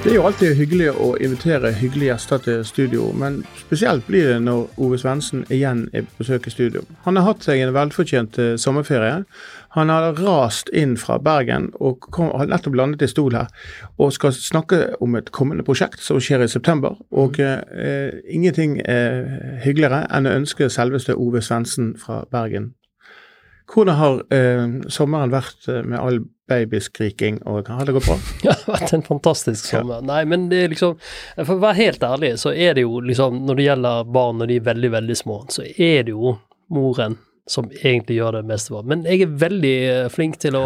Det er jo alltid hyggelig å invitere hyggelige gjester til studio, men spesielt blir det når Ove Svendsen igjen er på besøk i studio. Han har hatt seg en velfortjent eh, sommerferie. Han har rast inn fra Bergen og kom, har nettopp landet i stol her og skal snakke om et kommende prosjekt som skjer i september. Og eh, ingenting er hyggeligere enn å ønske selveste Ove Svendsen fra Bergen hvordan har eh, sommeren vært eh, med all babyskriking, og har det gått bra? Ja, det har vært en fantastisk sommer. Nei, men det er liksom For å være helt ærlig, så er det jo liksom Når det gjelder barn når de er veldig, veldig små, så er det jo moren som egentlig gjør det meste for. Men jeg er veldig eh, flink til å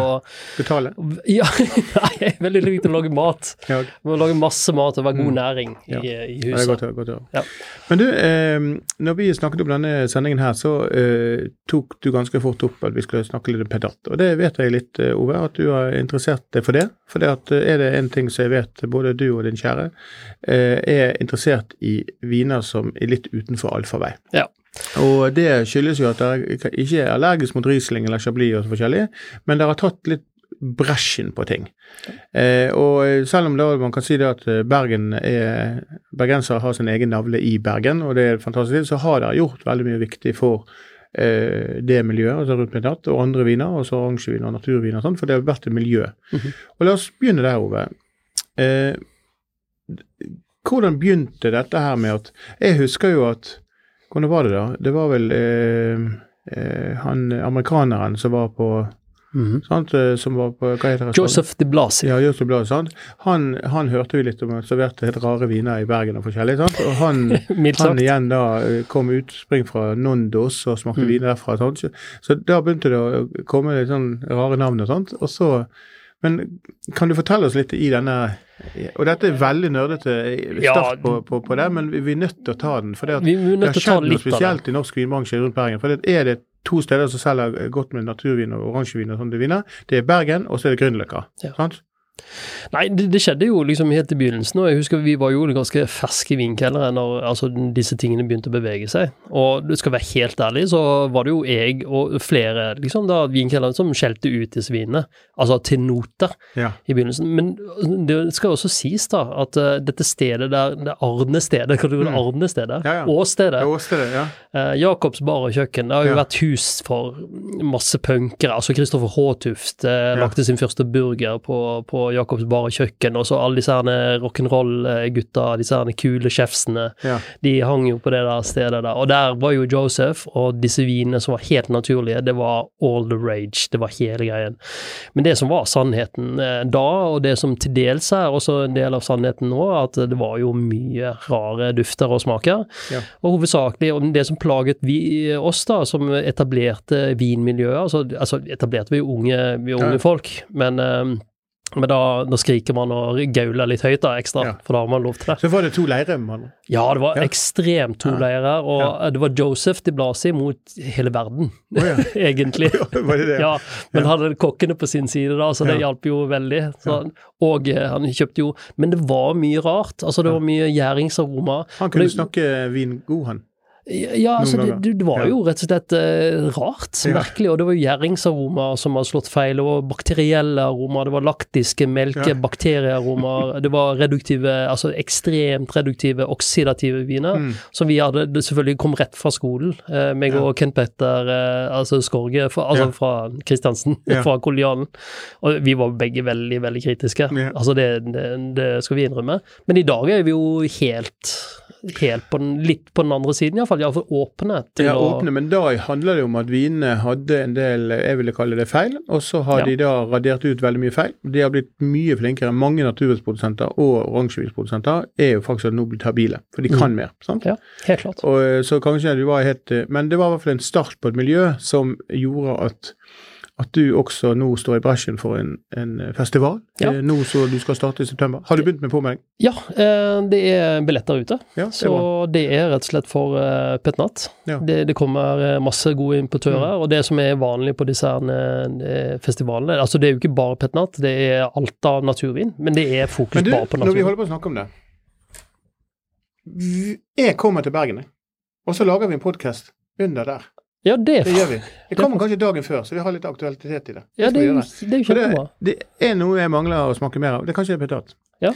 Betale? Ja, nei, jeg er veldig flink til å lage mat. Ja. Må lage masse mat og være god Mm. næring i, Ja. i Ja, det er huset. godt godt høre. Ja. Men du, eh, når vi snakket om denne sendingen her, så eh, tok du ganske fort opp at vi skulle snakke litt om pedatt. Og det vet jeg litt, eh, Ove, at du har interessert deg for det. For det at, eh, er det en ting som jeg vet både du og din kjære eh, er interessert i viner som er litt utenfor allfarvei. Ja. Og det skyldes jo at dere ikke er allergisk mot Riesling eller Chablis og så forskjellig, men dere har tatt litt bresjen på ting. Eh, og selv om da man kan si det at eh, Bergen er, bergensere har sin egen navle i Bergen, og det er fantastisk, så har dere gjort veldig mye viktig for eh, det miljøet, altså rundt midnatt, og andre viner, også oransjeviner og naturviner og sånn, for det har vært et miljø. Og la oss begynne der, Ove. Eh, hvordan begynte dette her med at Jeg husker jo at Hvordan var det da? Det var vel eh, eh, han amerikaneren som var på Mhm. sant, eh, som var på, hva heter det? Joseph de Blasi. Ja, Joseph Blasi, sant? Han, han hørte jo litt om at serverte helt rare viner i Bergen og forskjellig, sant? Og han, han igjen da eh, kom utspring fra Nondos og smakte Mm. viner derfra. Sant? Så, så da begynte det å komme litt sånn rare navn og sånt. Og så, men kan du fortelle oss litt i denne Og dette er veldig nerdete start på, på, på det, men vi, vi er nødt til å ta den. For det, at Vi, vi det har skjedd noe spesielt i norsk vinbransje rundt Bergen. For det er det to steder som selger godt med naturvin og oransjevin og sånne viner. Det er Bergen, og så er det Grünerløkka. Ja. Sant? Nei, det, det skjedde jo liksom helt i begynnelsen, og jeg husker vi var jo ganske ferske i vinkelleren når altså, disse tingene begynte å bevege seg. Og du skal være helt ærlig, så var det jo jeg og flere liksom da vinkelleren som skjelte ut disse vinene, altså til noter Ja. i begynnelsen. Men det skal også sies da at uh, dette stedet der, det Arne-stedet, kan du kalle det Arne-stedet? Mm. Ja, ja. Åstedet. Ja, Åstedet, ja. Uh, Jacobs bar og kjøkken det har jo vært hus for masse punkere. altså Kristoffer Håtuft uh, Ja. lagde sin første burger på, på Jacobs bar og kjøkken, og så alle disse rock'n'roll-gutta, disse kule chefsene, Ja. de hang jo på det der stedet der. Og der var jo Joseph, og disse vinene som var helt naturlige, det var all the rage, det var hele greien. Men det som var sannheten eh, da, og det som til dels er også en del av sannheten nå, at det var jo mye rare dufter og smaker. Ja. Og hovedsakelig og det som plaget vi, oss, da, som etablerte vinmiljøet altså, altså etablerte vi unge, vi unge Ja. folk, men, eh, men da, da skriker man og gauler litt høyt da, ekstra, Ja. for da har man lov til det. Så var det to leirer, Man. Ja, det var Ja. ekstremt to Ja. leirer, og det var Joseph de Blasi mot hele verden, oh, ja. egentlig. Var det det? Ja, men Ja. hadde kokkene på sin side, da, så det Ja. hjalp jo veldig. Så, Og eh, han kjøpte jo Men det var mye rart. Altså, det var mye gjæringsaroma. Han kunne det- snakke vin god, han. Ja, altså, det, det var jo rett og slett eh, rart, merkelig, og det var jo gjæringsaroma som hadde slått feil, var bakterielle aromaer, det var laktiske melke, Ja. det var reduktive, altså ekstremt reduktive, oksidative viner, Mm. som vi hadde det selvfølgelig kom rett fra skolen, eh, meg og Kent Petter, eh, altså Skorge, fra, altså fra Kristiansen, fra kolonialen. og vi var begge veldig, veldig kritiske, altså det, det, det skal vi innrømme, men i dag er vi jo helt helt på den, litt på den andre siden, iallfall. Iallfall åpne til Ja, åpne, men da handler det om at vinene hadde en del, jeg ville kalle det feil, og så har Ja. de da radert ut veldig mye feil. De har blitt mye flinkere. Mange naturvinsprodusenter og oransjevinsprodusenter er jo faktisk nå blitt habile, for de kan mer. sant? Mm. Ja, helt klart. Og, eh, så kanskje det var helt eh, Men det var i hvert fall en start på et miljø som gjorde at at du også nå står i bresjen for en, en festival, Ja. eh, nå som du skal starte i september. Har du begynt med påmelding? Ja, eh, det er billetter ute. Ja, det Så bra. det er rett og slett for Petnat. Ja. Mm. Det, det kommer eh, masse gode importører, og det som er vanlig på disse eh, festivalene Altså det er jo ikke bare Petnat, det er alt av naturvin, men det er fokus Men du, bare på når vi holder på å snakke om det Jeg kommer til Bergen, og så lager vi en podkast under der. Ja, det, Det gjør vi. Jeg kommer kanskje dagen før, så vi har litt aktualitet i det. ja, det, er det er jo For det, kjempebra. det er noe jeg mangler å smake mer av. Det er kanskje pentat. Ja.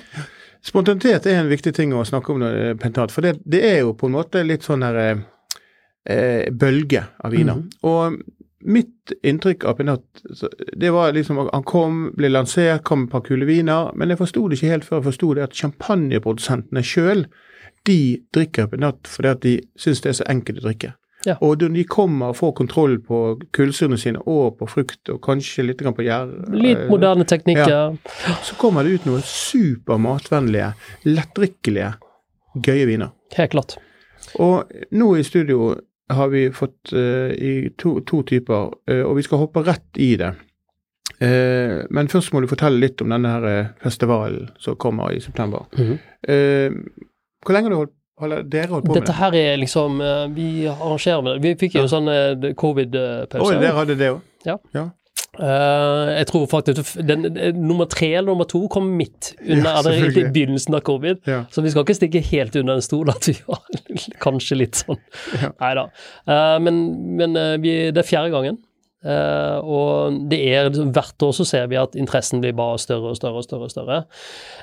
Spontanitet er en viktig ting å snakke om når det er pentat, for det, det er jo på en måte litt sånn her eh, eh, bølge av viner. Mhm. Og mitt inntrykk av pentat, det var liksom han kom, ble lansert, kom med et par kule viner, men jeg forsto det ikke helt før jeg forsto det at champagneprodusentene sjøl, de drikker pentat fordi at de syns det er så enkelt å drikke. Ja. Og de kommer og får kontroll på kullsyrene sine og på frukt, og kanskje litt på gjær Litt moderne teknikker. så kommer det ut noen super matvennlige, lettdrikkelige, gøye viner. Helt klart. Og nå i studio har vi fått uh, i to, to typer, uh, og vi skal hoppe rett i det. Uh, men først må du fortelle litt om denne her festivalen som kommer i september. Mhm. Eh, hvor lenge har du holdt, Dette her er liksom eh, Vi arrangerer med det. Vi fikk jo Ja. sånn eh, covid-pause. Oi, dere hadde det òg? Eh, jeg tror faktisk den, nummer tre eller nummer to kom midt under, Ja, eller i begynnelsen av covid. Ja. Så vi skal ikke stikke helt under en stol at vi var kanskje litt sånn. Ja. Nei da. men men uh, vi, det er fjerde gangen. Eh, og det er liksom, hvert år så ser vi at interessen blir bare større og større og større. og større.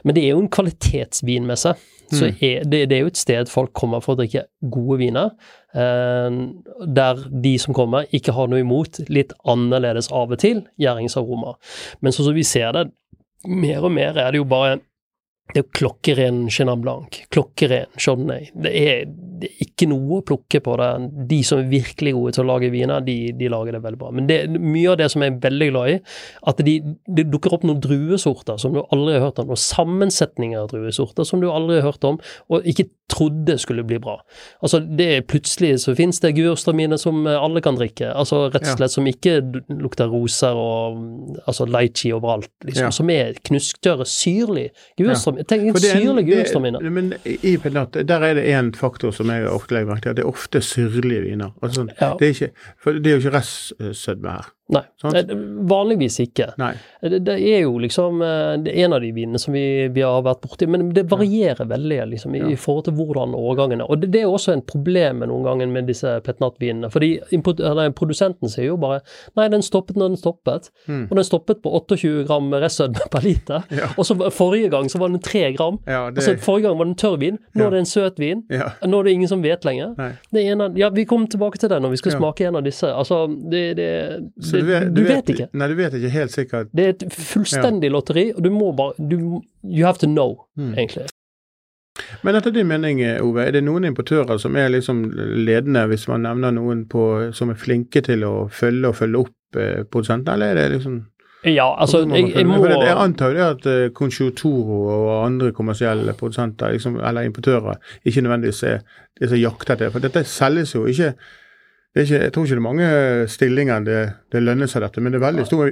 Men det er jo en kvalitetsvinmesse. Så er, det, det er jo et sted folk kommer for å drikke gode viner. Uh, der de som kommer, ikke har noe imot litt annerledes av og til gjæringsaroma. Men sånn som vi ser det, mer og mer er det jo bare det er jo klokkeren Chenin Blanc, klokkeren Chardonnay. Det er, det er ikke noe å plukke på det. De som er virkelig gode til å lage viner, de, de lager det veldig bra. Men det, mye av det som jeg er veldig glad i, at de, det dukker opp noen druesorter som du aldri har hørt om, noen sammensetninger av druesorter som du aldri har hørt om, og ikke trodde skulle bli bra. Altså, det er Plutselig så finnes det gurstraminer som alle kan drikke, altså rett og Ja. slett som ikke lukter roser og altså lychee overalt, liksom, Ja. som er knusktørre, syrlig gurstraminer. Tenk en det er en- syrlig det- Men i penat, der er det én faktor som jeg ofte legger merke til. at Det er ofte syrlige viner. Altså, Ja. det, er ikke, for det er jo ikke restsødme her. Nei, eh, vanligvis ikke. Nei. Det, det er jo liksom eh, det er en av de vinene som vi, vi har vært borti, men det varierer veldig liksom, i, i forhold til hvordan årgangene Og det, det er også en problem med noen ganger med disse petnatvinene. fordi Produsenten sier jo bare nei, den stoppet når den stoppet. Og den stoppet på 28 gram restsødme per liter. Ja. Og så forrige gang så var den 3 gram. Ja, det- Altså, forrige gang var den tørr vin, nå Ja. er det en søt vin. Nå er det ingen som vet lenger. Det er en av, ja, Vi kommer tilbake til det når vi skal smake en av disse. Altså, det, det, det, du, vet, ikke. Nei, du vet ikke helt sikkert. Det er et fullstendig lotteri, og du må bare du, You have to know, Mm. egentlig. Men etter din mening, Ove, er det noen importører som er liksom ledende, hvis man nevner noen på, som er flinke til å følge og følge opp eh, produsentene, eller er det liksom Ja, altså, jeg, jeg må jeg antar jo det at uh, Conchutoro og andre kommersielle produsenter, liksom, eller importører, ikke nødvendigvis er, det som jakter etter. For dette selges jo ikke. Det ikke, Jeg tror ikke det er mange stillinger det, det lønner seg dette, men det er veldig stor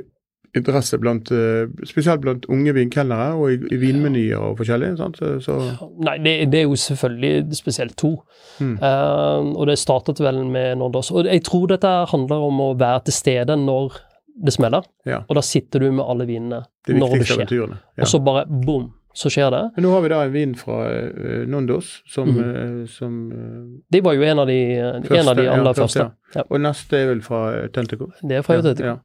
interesse blant eh, spesielt blant unge vinkelnere og i, i vinmenyer og forskjellig. Så, så Nei, det, det er jo selvfølgelig spesielt to. Mm. Uh, og det startet vel med Nordos. Og jeg tror dette handler om å være til stede når det smeller, ja, og da sitter du med alle vinene det når det skjer. Ja. Og så bare bom, så skjer det. Men nå har vi da en vin fra uh, Nondos som, mm. uh, som eh, Det var jo en av de, en av de ja, aller første, første. Ja. Og neste er vel fra eh, Det er fra Authentic. Ja, ja.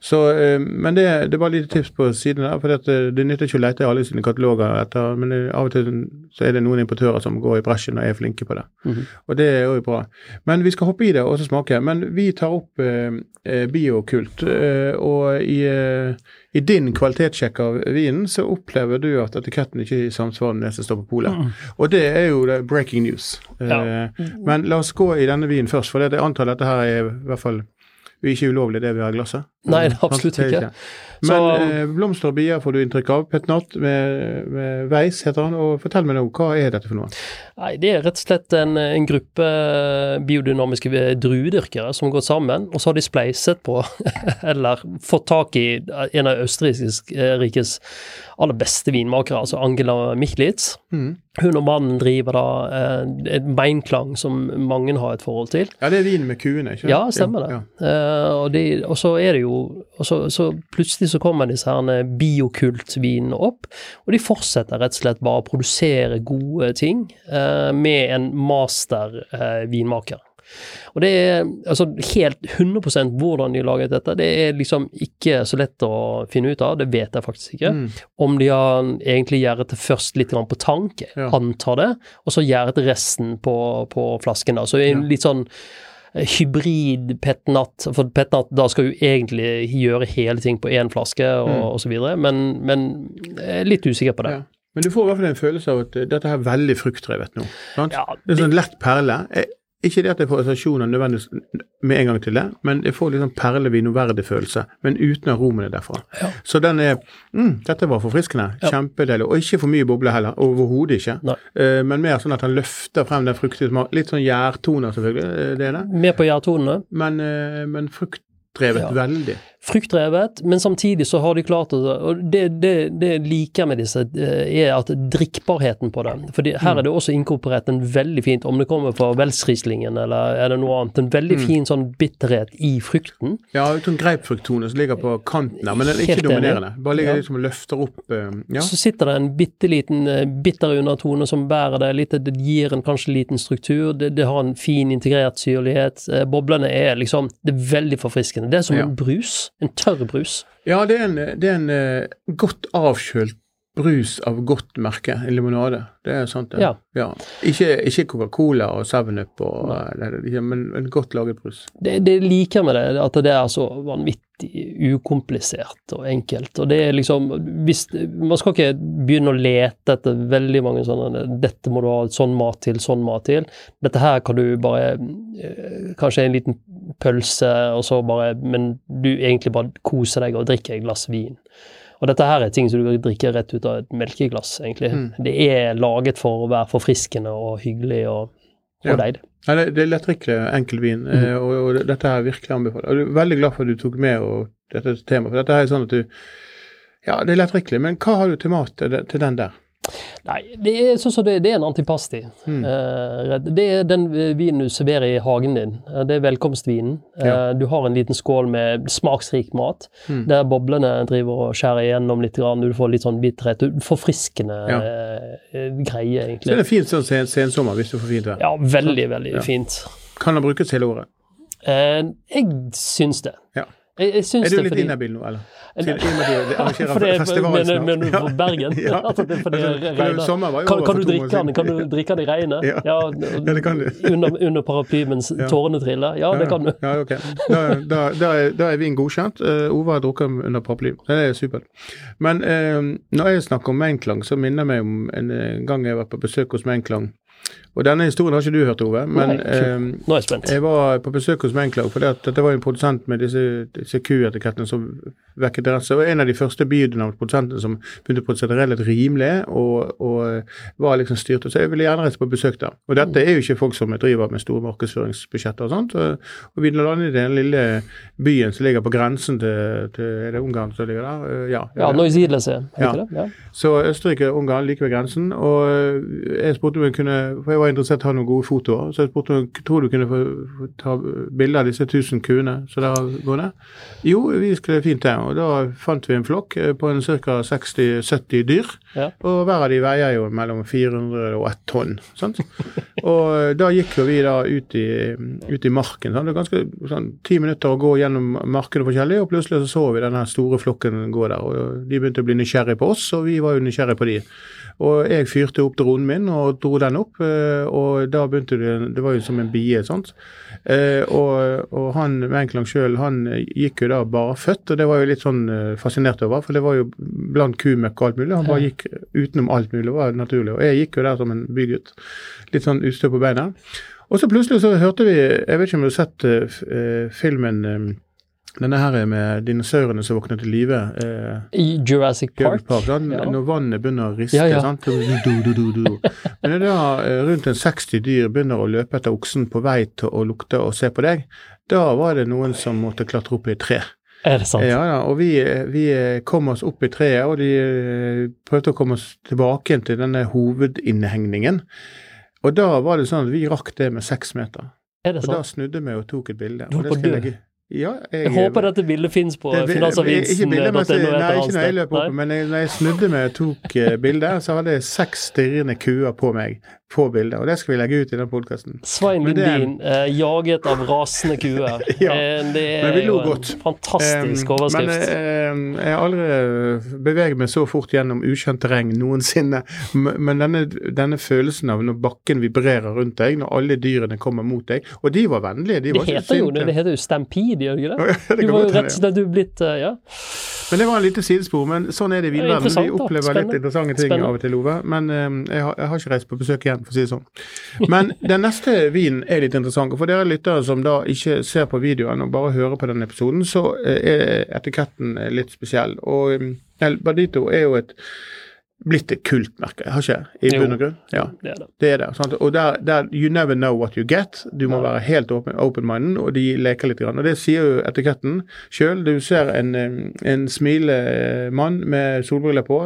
Så, eh, men det, det var lite tips på siden der. For det, det nytter ikke å lete i alle sine kataloger etter, men det, av og til så er det noen importører som går i bresjen og er flinke på det. Mhm. Og det er jo bra. Men vi skal hoppe i det og så smake. Men vi tar opp eh, eh, biokult. Eh, og i, eh, i din kvalitetssjekk av vinen så opplever du at etiketten ikke er i samsvar med det som står på polet. Og det er jo breaking news. Eh, Ja. Men la oss gå i denne vinen først, for det, jeg antar dette her er i hvert fall ikke ulovlig det vi har i glasset. Nei, er absolutt ikke. Men Så- eh, blomster og bier får du inntrykk av. Petnat med, med veis heter han. Og fortell meg nå, hva er dette for noe? Nei, det er rett og slett en, en gruppe biodynamiske druedyrkere som går sammen, og så har de spleiset på, eller fått tak i, en av Østerrikes aller beste vinmakere, altså Angela Michlitz. Mm. Hun og mannen driver da eh, et beinklang som mange har et forhold til. Ja, det er vin med kuene, ikke Ja, stemmer det. Ja. Uh, og, de, og så er det jo og så, så plutselig så kommer disse her biokultvinene opp, og de fortsetter rett og slett bare å produsere gode ting eh, med en master eh, vinmaker. Og det er altså helt 100% hvordan de laget dette, det er liksom ikke så lett å finne ut av, det vet jeg faktisk ikke. Mm. Om de har egentlig gjæret det først litt grann på tank, Ja. antar det, og så gjæret resten på, på flasken da. Så det er litt sånn eh, hybrid petnat, for petnat da skal jo egentlig gjøre hele ting på én flaske og, Mm. osv., men, men jeg er litt usikker på det. Ja. Men du får i hvert fall en følelse av at eh, dette er veldig fruktdrevet nå. Sant? Ja, Det er sånn lett perle. Eh, Ikke det at jeg får assosiasjoner nødvendigvis med en gang til det, men jeg får litt sånn perlevinoverdig følelse, men uten aromene derfra. Ja. Så den er mm, Dette var forfriskende. Ja. Kjempedeilig. Og ikke for mye boble heller. Overhodet ikke. Eh, men mer sånn at han løfter frem den fruktige smaken. Litt sånn gjærtoner, selvfølgelig. eh, Det er det. Mer på gjærtonene. Men, uh, men fruktdrevet Ja. veldig. Fruktdrevet, men samtidig så har de klart å Og det, det, liker med disse, eh, er at drikkbarheten på det. For her er det også inkorporert en veldig fint, om det kommer fra Welsrieslingen eller er det noe annet, en veldig fin sånn bitterhet i frukten. Ja, sånn greipfrukttone som ligger på kanten her, men den er ikke dominerende. Bare ligger Ja. liksom og løfter opp eh, Ja. Så sitter det en bitte liten eh, bitter undertone som bærer det litt, det gir en kanskje liten struktur, det, det har en fin integrert syrlighet. Boblene er liksom, det er veldig forfriskende. Det er som Ja. en brus, en tørr brus. Ja, det er en, det er en eh, godt avkjølt brus av godt merke, en limonade. Det er sant, det. Ja. Ikke, ikke Coca-Cola og 7up, og, eh, men en godt laget brus. Det, det liker med det, at det er så vanvittig ukomplisert og enkelt. Og det er liksom hvis, Man skal ikke begynne å lete etter veldig mange sånne 'Dette må du ha sånn mat til, sånn mat til'. Dette her kan du bare eh, Kanskje en liten pølse, og så bare Men du egentlig bare koser deg og drikker et glass vin. Og dette her er ting som du kan drikke rett ut av et melkeglass, egentlig. Mm. Det er laget for å være forfriskende og hyggelig og, og Ja. deilig. Ja, det, det er lettdrikkelig, enkel vin, Mhm. eh, og, og dette her virkelig anbefaler. Jeg er veldig glad for at du tok med dette temaet, for dette her er sånn at du Ja, det er lettdrikkelig, men hva har du til mat til den der? Nei, det er sånn som det, det er en antipasti. Mm. Eh, det er den vinen du serverer i hagen din. Eh, Det er velkomstvinen. Eh, Ja. Du har en liten skål med smaksrik mat, Mm. der boblene driver og skjærer igjennom litt. Grann. Du får litt sånn bitterhet. du- Forfriskende Ja. greie, Så er det fint sånn sen, sensommer hvis du får fint vær. Ja, veldig, veldig Ja. fint. Kan den brukes hele året? Jeg syns det. Ja. Jeg, jeg syns Er du det litt fordi inhabil nå, eller? Siden- arrangerer det- festival snart. mener du for Bergen? Ja. At det er fordi Altså, regner? sommer var jo Kan, over kan for du drikke den? Kan du drikke den i regnet? Ja. Ja, det kan du. Under, under paraply mens Ja. tårene triller? Ja, det kan du. Ja, ok. Da, da, da, er, da er vin godkjent. Uh, Ove har drukket under paraply. Det er supert. Men uh, når jeg snakker om Mainklang, så minner jeg meg om en eh, gang jeg var på besøk hos Mainklang. Og denne historien har ikke du hørt, Ove. Men Nei, eh, Nå er jeg spent. jeg var på besøk hos Mainklang, for det, dette var en produsent med disse, disse Q-etikettene som vekket interesse. Og en av de første biodynamisk-produsentene som begynte å produsere relativt rimelig, og, og var liksom styrt. Så jeg ville gjerne reise på besøk der. Og dette er jo ikke folk som driver med store markedsføringsbudsjetter og sånt. Og, og vi lander i den lille byen som ligger på grensen til, til Er det Ungarn som ligger der? Ja. Ja. Ja, Ja. ikke det? Ja. Så Østerrike og Ungarn like ved grensen. Og jeg spurte om jeg kunne eh, for jeg var interessert i å ha noen gode fotoer. Så jeg spurte om tror du kunne få, få ta bilde av disse 1000 kuene som der går ned. Jo, vi skulle fint det. Og da fant vi en flokk eh, på en ca. 60-70 dyr. Ja. Og hver av de veier jo mellom 400 og 1 tonn. Sant? og eh, da gikk jo vi da ut i, ut i marken. Sant? Det var ganske sånn ti minutter å gå gjennom markene forskjellig, og plutselig så så vi denne store flokken gå der. og De begynte å bli nysgjerrige på oss, og vi var jo nysgjerrige på de. Og jeg fyrte opp dronen min og dro den opp, eh, og da begynte det Det var jo som en bie, sant. Eh, og, og han Menklang sjøl, han gikk jo da barføtt, og det var jo litt sånn eh, fascinert over, for det var jo blant kumøkk og alt mulig. Han bare gikk utenom alt mulig, det var naturlig. Og jeg gikk jo der som en bygutt. Litt sånn ustø på beina. Og så plutselig så hørte vi Jeg vet ikke om du har sett filmen denne her er med dinosaurene som våkner til live. Eh, I Jurassic Park. Park? Ja. Når vannet begynner å riste. Ja, ja. Sant? Du, du, du. Men da eh, rundt en 60 dyr begynner å løpe etter oksen på vei til å lukte og se på deg, da var det noen som måtte klatre opp i et tre. Er det sant? Ja, ja, og vi, vi kom oss opp i treet, og de eh, prøvde å komme oss tilbake til denne hovedinnhegningen. Og da var det sånn at vi rakk det med seks meter. Er det sant? Og da snudde vi og tok et bilde. Du holdt på å dø. Ja, jeg, Jeg håper dette bildet fins på finansavisen.no. Finansavisen. Ikke bildet mens jeg, nei, ikke når jeg løp opp, men jeg, når jeg snudde meg og tok uh, bildet, så hadde jeg seks stirrende kuer på meg på bildet. Og det skal vi legge ut i den podkasten. Svein Lindin, det Lundin, eh, jaget av rasende kuer. Ja, Eh, det er jo en godt. fantastisk Um, overskrift. Men uh, jeg har aldri beveget meg så fort gjennom ukjent terreng noensinne. Men denne, denne følelsen av når bakken vibrerer rundt deg, når alle dyrene kommer mot deg Og de var vennlige. De det var ikke heter jo det, det heter jo Stampede, gjør ikke det? Det Du var jo rett og slett blitt eh, Ja. Men det var et lite sidespor. Men sånn er det i er villverden. Vi opplever litt interessante ting Spennende. av og til, Ove. Men um, jeg, har, jeg har ikke reist på besøk igjen, for å si det sånn. Men den neste vinen er litt interessant. For dere lyttere som da ikke ser på videoen og bare hører på denne episoden, så eh, er etiketten eh, litt spesiell. Og um, El Badito er jo et blitt et kultmerke, har ikke I Jo. bunn og grunn? Ja. Det er det. Det er det. Og der, der You never know what you get. Du må være helt open- open-minded, og de leker litt. Grann. Og det sier jo etiketten sjøl. Du ser en, en smilemann mann med solbriller på,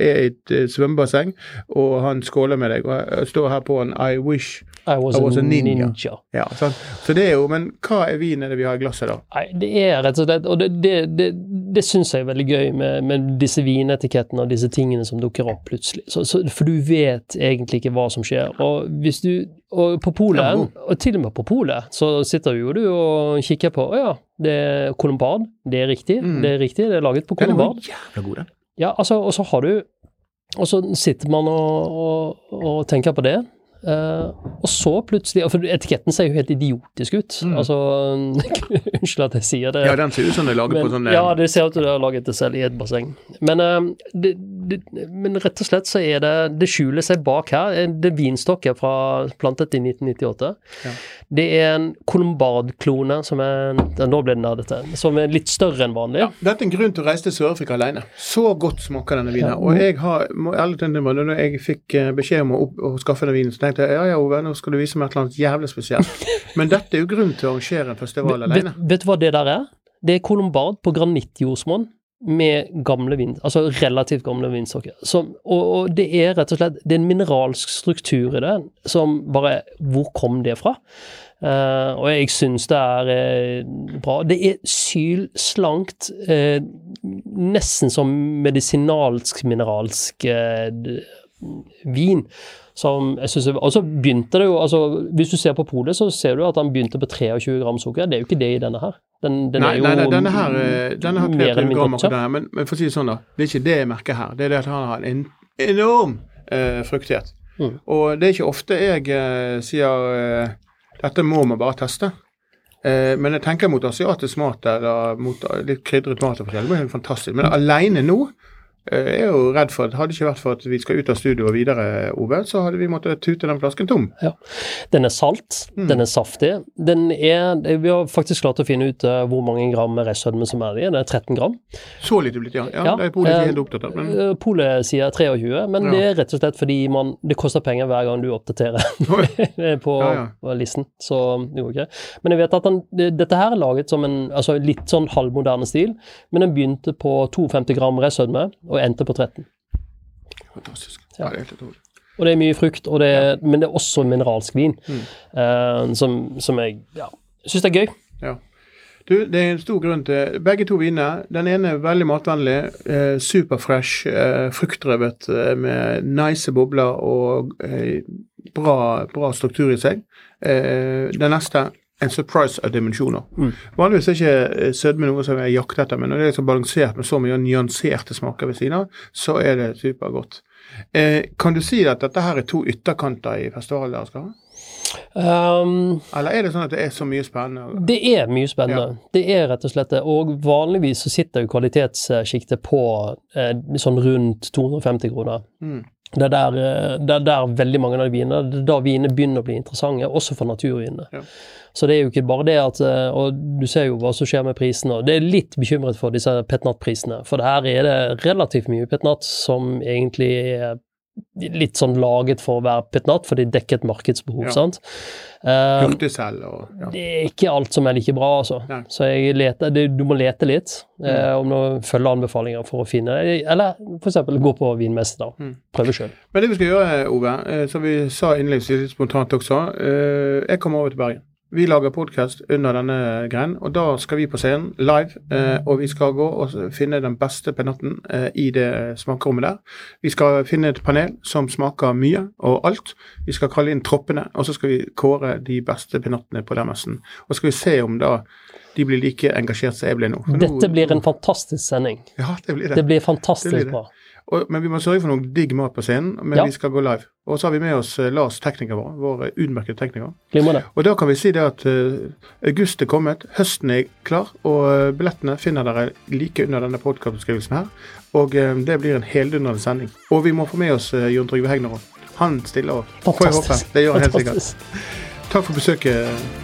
er i et eh, svømmebasseng, og han skåler med deg. Og jeg står her på en I wish I was, I was a ninja. ninja. Ja, så, Så det er jo Men hva er vin er vi har i glasset, da? Nei, det er rett og slett Og det, det, det, det syns jeg er veldig gøy med, med disse vinetikettene og disse tingene som dukker opp plutselig. Så, så, for du vet egentlig ikke hva som skjer. Og hvis du Og på polet, og til og med på polet, så sitter jo du og kikker på Å ja, det er colombard. Det er riktig. Mm. Det er riktig, det er laget på Den colombard. jævla god, den. Ja, altså, og så har du Og så sitter man og, og, og tenker på det. Eh, og så plutselig For etiketten ser jo helt idiotisk ut. Altså Unnskyld at jeg sier det. Mm. Ja, den ser ut som den er laget men, på sånn eh, ja, det ser ut som den er laget det selv i et basseng. Men, uh, det, det, men rett og slett så er det Det skjuler seg bak her. Det er vinstokker fra plantet i 1998. Ja. Det er en colombard-klone som er ja, Nå ble den der, dette. Som er litt større enn vanlig. Ja, dette er en grunn til å reise til Sør-Afrika alene. Så godt smaker denne vinen. Og jeg har, ærlig talt, når jeg fikk eh, beskjed om å, opp, å skaffe denne vinen, så tenkte jeg ja ja, Ove, nå skal du vise meg et eller annet jævlig spesielt. Men dette er jo grunn til å arrangere en festival Vet, alene. vet du hva det der er? Det er colombard på granittjordsmonn med gamle vin, altså relativt gamle vinstokker. Som- Og, og det er rett og slett det er en mineralsk struktur i det som bare Hvor kom det fra? Uh, og jeg syns det er uh, bra. Det er sylslankt, uh, nesten som medisinalsk-mineralsk vin. Som jeg synes, Og så begynte det jo altså Hvis du ser på polet, så ser du at han begynte på 23 gram sukker. Det er jo ikke det i denne her. Den, den Nei, nei, nei, denne her eh, denne her mer enn 23 mindre gram akkurat denne, men, men for å si det sånn, da. Det er ikke det jeg merker her. Det er det at han har en enorm eh, fruktighet. Mm. Og det er ikke ofte jeg eh, sier eh, dette må man bare teste. Eh, men jeg tenker mot asiatisk mat eller mot litt krydret mat og forskjellig. Det er helt fantastisk. Men alene nå jeg er jo redd for at hadde det ikke vært for at vi skal ut av studio og videre, Ove, så hadde vi måttet tute den flasken tom. Den er salt, Mm. den er saftig. Den er Vi har faktisk klart å finne ut eh, hvor mange gram restsødme som er i. Det er 13 gram. Så lite blitt, ja. ja, Ja, Det er Polet ikke eh, helt opptatt av. Men Eh, Polet sier 23, men Ja. det er rett og slett fordi man, det koster penger hver gang du oppdaterer på Ja, listen. Så det går ikke. Men jeg vet at den, dette her er laget som en altså litt sånn halvmoderne stil, men den begynte på 52 gram restsødme og endte på 13. fantastisk. Ja, det er helt utrolig. Og det er mye frukt, det er, men det er også mineralsk vin, eh, som, som jeg ja, syns er gøy. Ja. Du, det er en stor grunn til Begge to viner. Den ene er veldig matvennlig. Eh, superfresh, eh, fruktdrevet eh, med nice bobler og eh, bra, bra struktur i seg. Eh, den neste en surprise av dimensjoner. Vanligvis er ikke eh, sødme noe som jeg jakter etter, men når det er så balansert med så mye nyanserte smaker ved siden av, så er det supergodt. Eh, kan du si at dette her er to ytterkanter i festivalen dere skal ha? Um, Eller er det sånn at det er så mye spennende? Det er mye spennende. Det er rett og slett det. Og vanligvis så sitter jo kvalitetssjiktet på eh, sånn rundt 250 kroner. Det, er der, eh, det er der veldig mange av de vinene Det er da vinene begynner å bli interessante, også for naturvinene. Ja. Så det er jo ikke bare det at eh, Og du ser jo hva som skjer med prisene. Det er litt bekymret for disse petnat-prisene. For her er det relativt mye petnat som egentlig er litt sånn laget for å være petnat, for de dekker et markedsbehov, Ja. sant. Um, og ja. det er ikke alt som er like bra, altså. Nei. Så leter, det, du må lete litt eh, om følger anbefalinger for å finne Eller f.eks. gå på vinmesse, da. Prøve sjøl. Men det vi skal gjøre, Ove, eh, som vi sa innledningsvis spontant også, eh, jeg kommer over til Bergen. Vi lager podkast under denne greien, og da skal vi på scenen live. Eh, og vi skal gå og finne den beste penatten eh, i det smakerommet der. Vi skal finne et panel som smaker mye og alt. Vi skal kalle inn troppene, og så skal vi kåre de beste penattene på den messen. Og så skal vi se om da de blir like engasjert som jeg ble nå. Nå- Dette blir en fantastisk sending. Ja, det blir det. Det blir fantastisk Det blir det. bra. Og, men vi må sørge for noe digg mat på scenen, men Ja. vi skal gå live. Og så har vi med oss eh, Lars, teknikeren vår, vår eh, utmerkede tekniker. Glimrende. Og da kan vi si det at uh, august er kommet, høsten er klar, og billettene finner dere like under denne podkastbeskrivelsen her. Og uh, det blir en heldundrende sending. Og vi må få med oss uh, Jon Trygve Hegner òg. Han stiller òg. Får jeg håpe. Det gjør han helt sikkert. Takk for besøket.